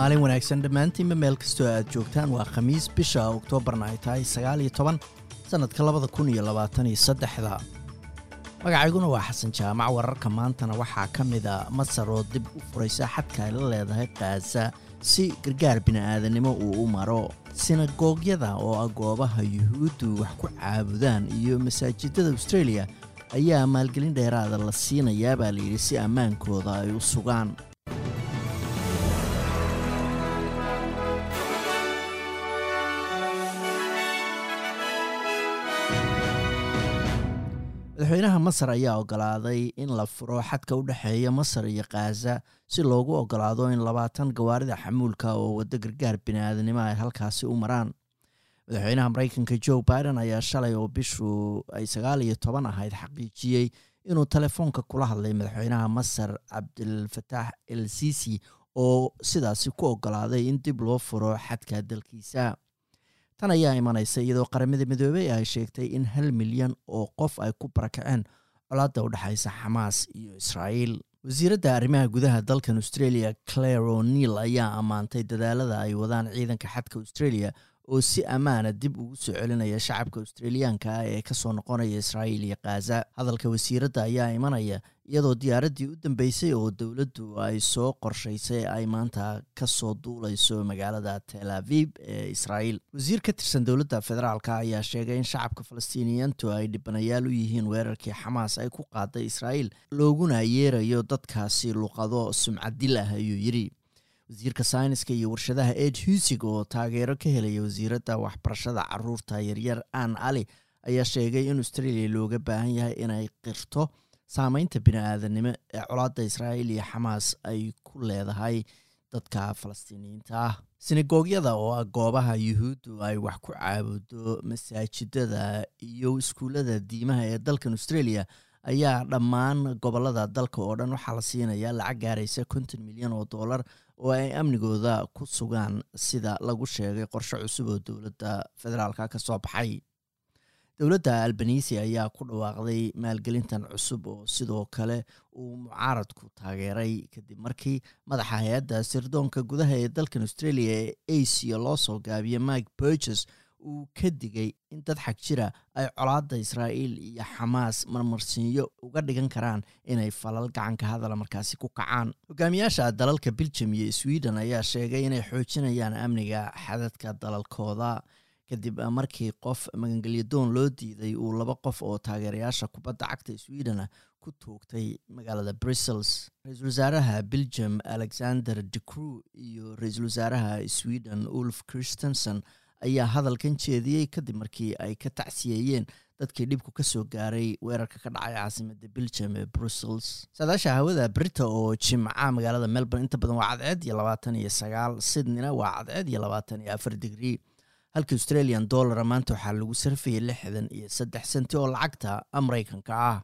maalin wanaagsan dhammaantiinba meel kastoo aad joogtaan waa khamiis bisha oktoobarna ay tahay sagaal iyo toban sannadka labada kun iyo labaatan iyo saddexda. Magacayguna waa xasan jaamac wararka maantana waxaa ka mid a masar oo dib u furaysa xadka ay la leedahay khaza si gargaar bini'aadanimo uu u maro. Sinagoogyada oo ah goobaha yuhuuddu wax ku caabudaan iyo masaajidada australia ayaa maalgelin dheeraada la siinayaa baa layidhi si ammaankooda ay u sugaan madaxweynaha masar ayaa ogolaaday in la furo xadka u dhexeeya masar iyo khaza si loogu ogolaado in labaatan gawaarida xamuulka oo waddo gargaar bini'aadanimo ay halkaasi u maraan. Madaxweynaha maraykanka joe biden ayaa shalay oo bishu ay sagaal iyo toban ahayd xaqiijiyey inuu telefoonka kula hadlay madaxweynaha masar cabdilfataax el sisi oo sidaasi ku ogolaaday in dib loo furo xadka dalkiisa tan ayaa imanaysa iyadoo qaramada midoobey ay sheegtay in hal milyan oo qof ay ku barakaceen colaadda u dhexaysa xamaas iyo israa'iil. Wasiiradda arrimaha gudaha dalkan australia claire o'neil ayaa ammaantay dadaalada ay wadaan ciidanka xadka australia oo si ammaana dib ugu soo celinaya shacabka australiyaanka ee ka soo noqonaya israa'iil iyo khaza hadalka wasiiradda ayaa imanaya iyadoo diyaaraddii u dambeysay oo dowladdu ay soo qorshaysay ay maanta ka soo duulayso magaalada tel aviv ee israa'iil. Wasiir ka tirsan dowladda federaalka ayaa sheegay in shacabka falastiiniyiintu ay dhibanayaal u yihiin weerarkii xamaas ay ku qaaday israa'iil looguna yeerayo dadkaasi luqado sumcadil ah ayuu yidhi wasiirka sayniska iyo warshadaha ed husig oo taageero ka helaya wasiiradda waxbarashada carruurta yaryar ann ali ayaa sheegay in australia looga baahan yahay inay qirto saameynta bini-aadanimo ee colaadda israa'iil iyo xamaas ay ku leedahay dadka falastiiniyiinta. Ah sinagoogyada oo ah goobaha yuhuuddu ay wax ku caabudo masaajidada iyo iskuullada diimaha ee dalkan australia ayaa dhammaan gobollada dalka oo dhan waxaa la siinayaa lacag gaaraysa konton milyan oo dollar oo ay amnigooda ku sugaan sida lagu sheegay qorshe cusub oo dowladda federaalka ka soo baxay. Dowladda albanisi ayaa ku dhawaaqday maalgelintan cusub oo sidoo kale uu mucaaradku taageeray kadib markii madaxa hay'adda sirdoonka gudaha ee dalkan australia ee asia loo soo gaabiyey mike burges uu ka digay in dad xag jira ay colaadda israa'iil iyo xamaas marmarsiinyo uga dhigan karaan inay falal gacanka hadala markaasi ku kacaan. Hogaamiyaasha dalalka belgium iyo sweden ayaa sheegay inay xoojinayaan amniga xadadka dalalkooda. Kadib markii qof magangelyadoon loo diiday uu laba qof oo taageerayaasha kubadda cagta sweden ku toogtay magaalada brussels. Ra'iisul wasaaraha belgium alexander de crew iyo ra'iisul wasaaraha sweden ulf christensen ayaa hadalkan jeediyey kadib markii ay ka tacsiyeeyeen dadkii dhibku ka soo gaaray weerarka ka dhacay caasimada belgium ee brussels. Saadaasha hawada brita oo jimca magaalada melbourne inta badan waa cadceed iyo labaatan iyo sagaal sydneyna waa cadceed iyo labaatan iyo afar digrii halka australian dollara maanta waxaa lagu sarfayay lixdan iyo saddex senti oo lacagta maraykanka ah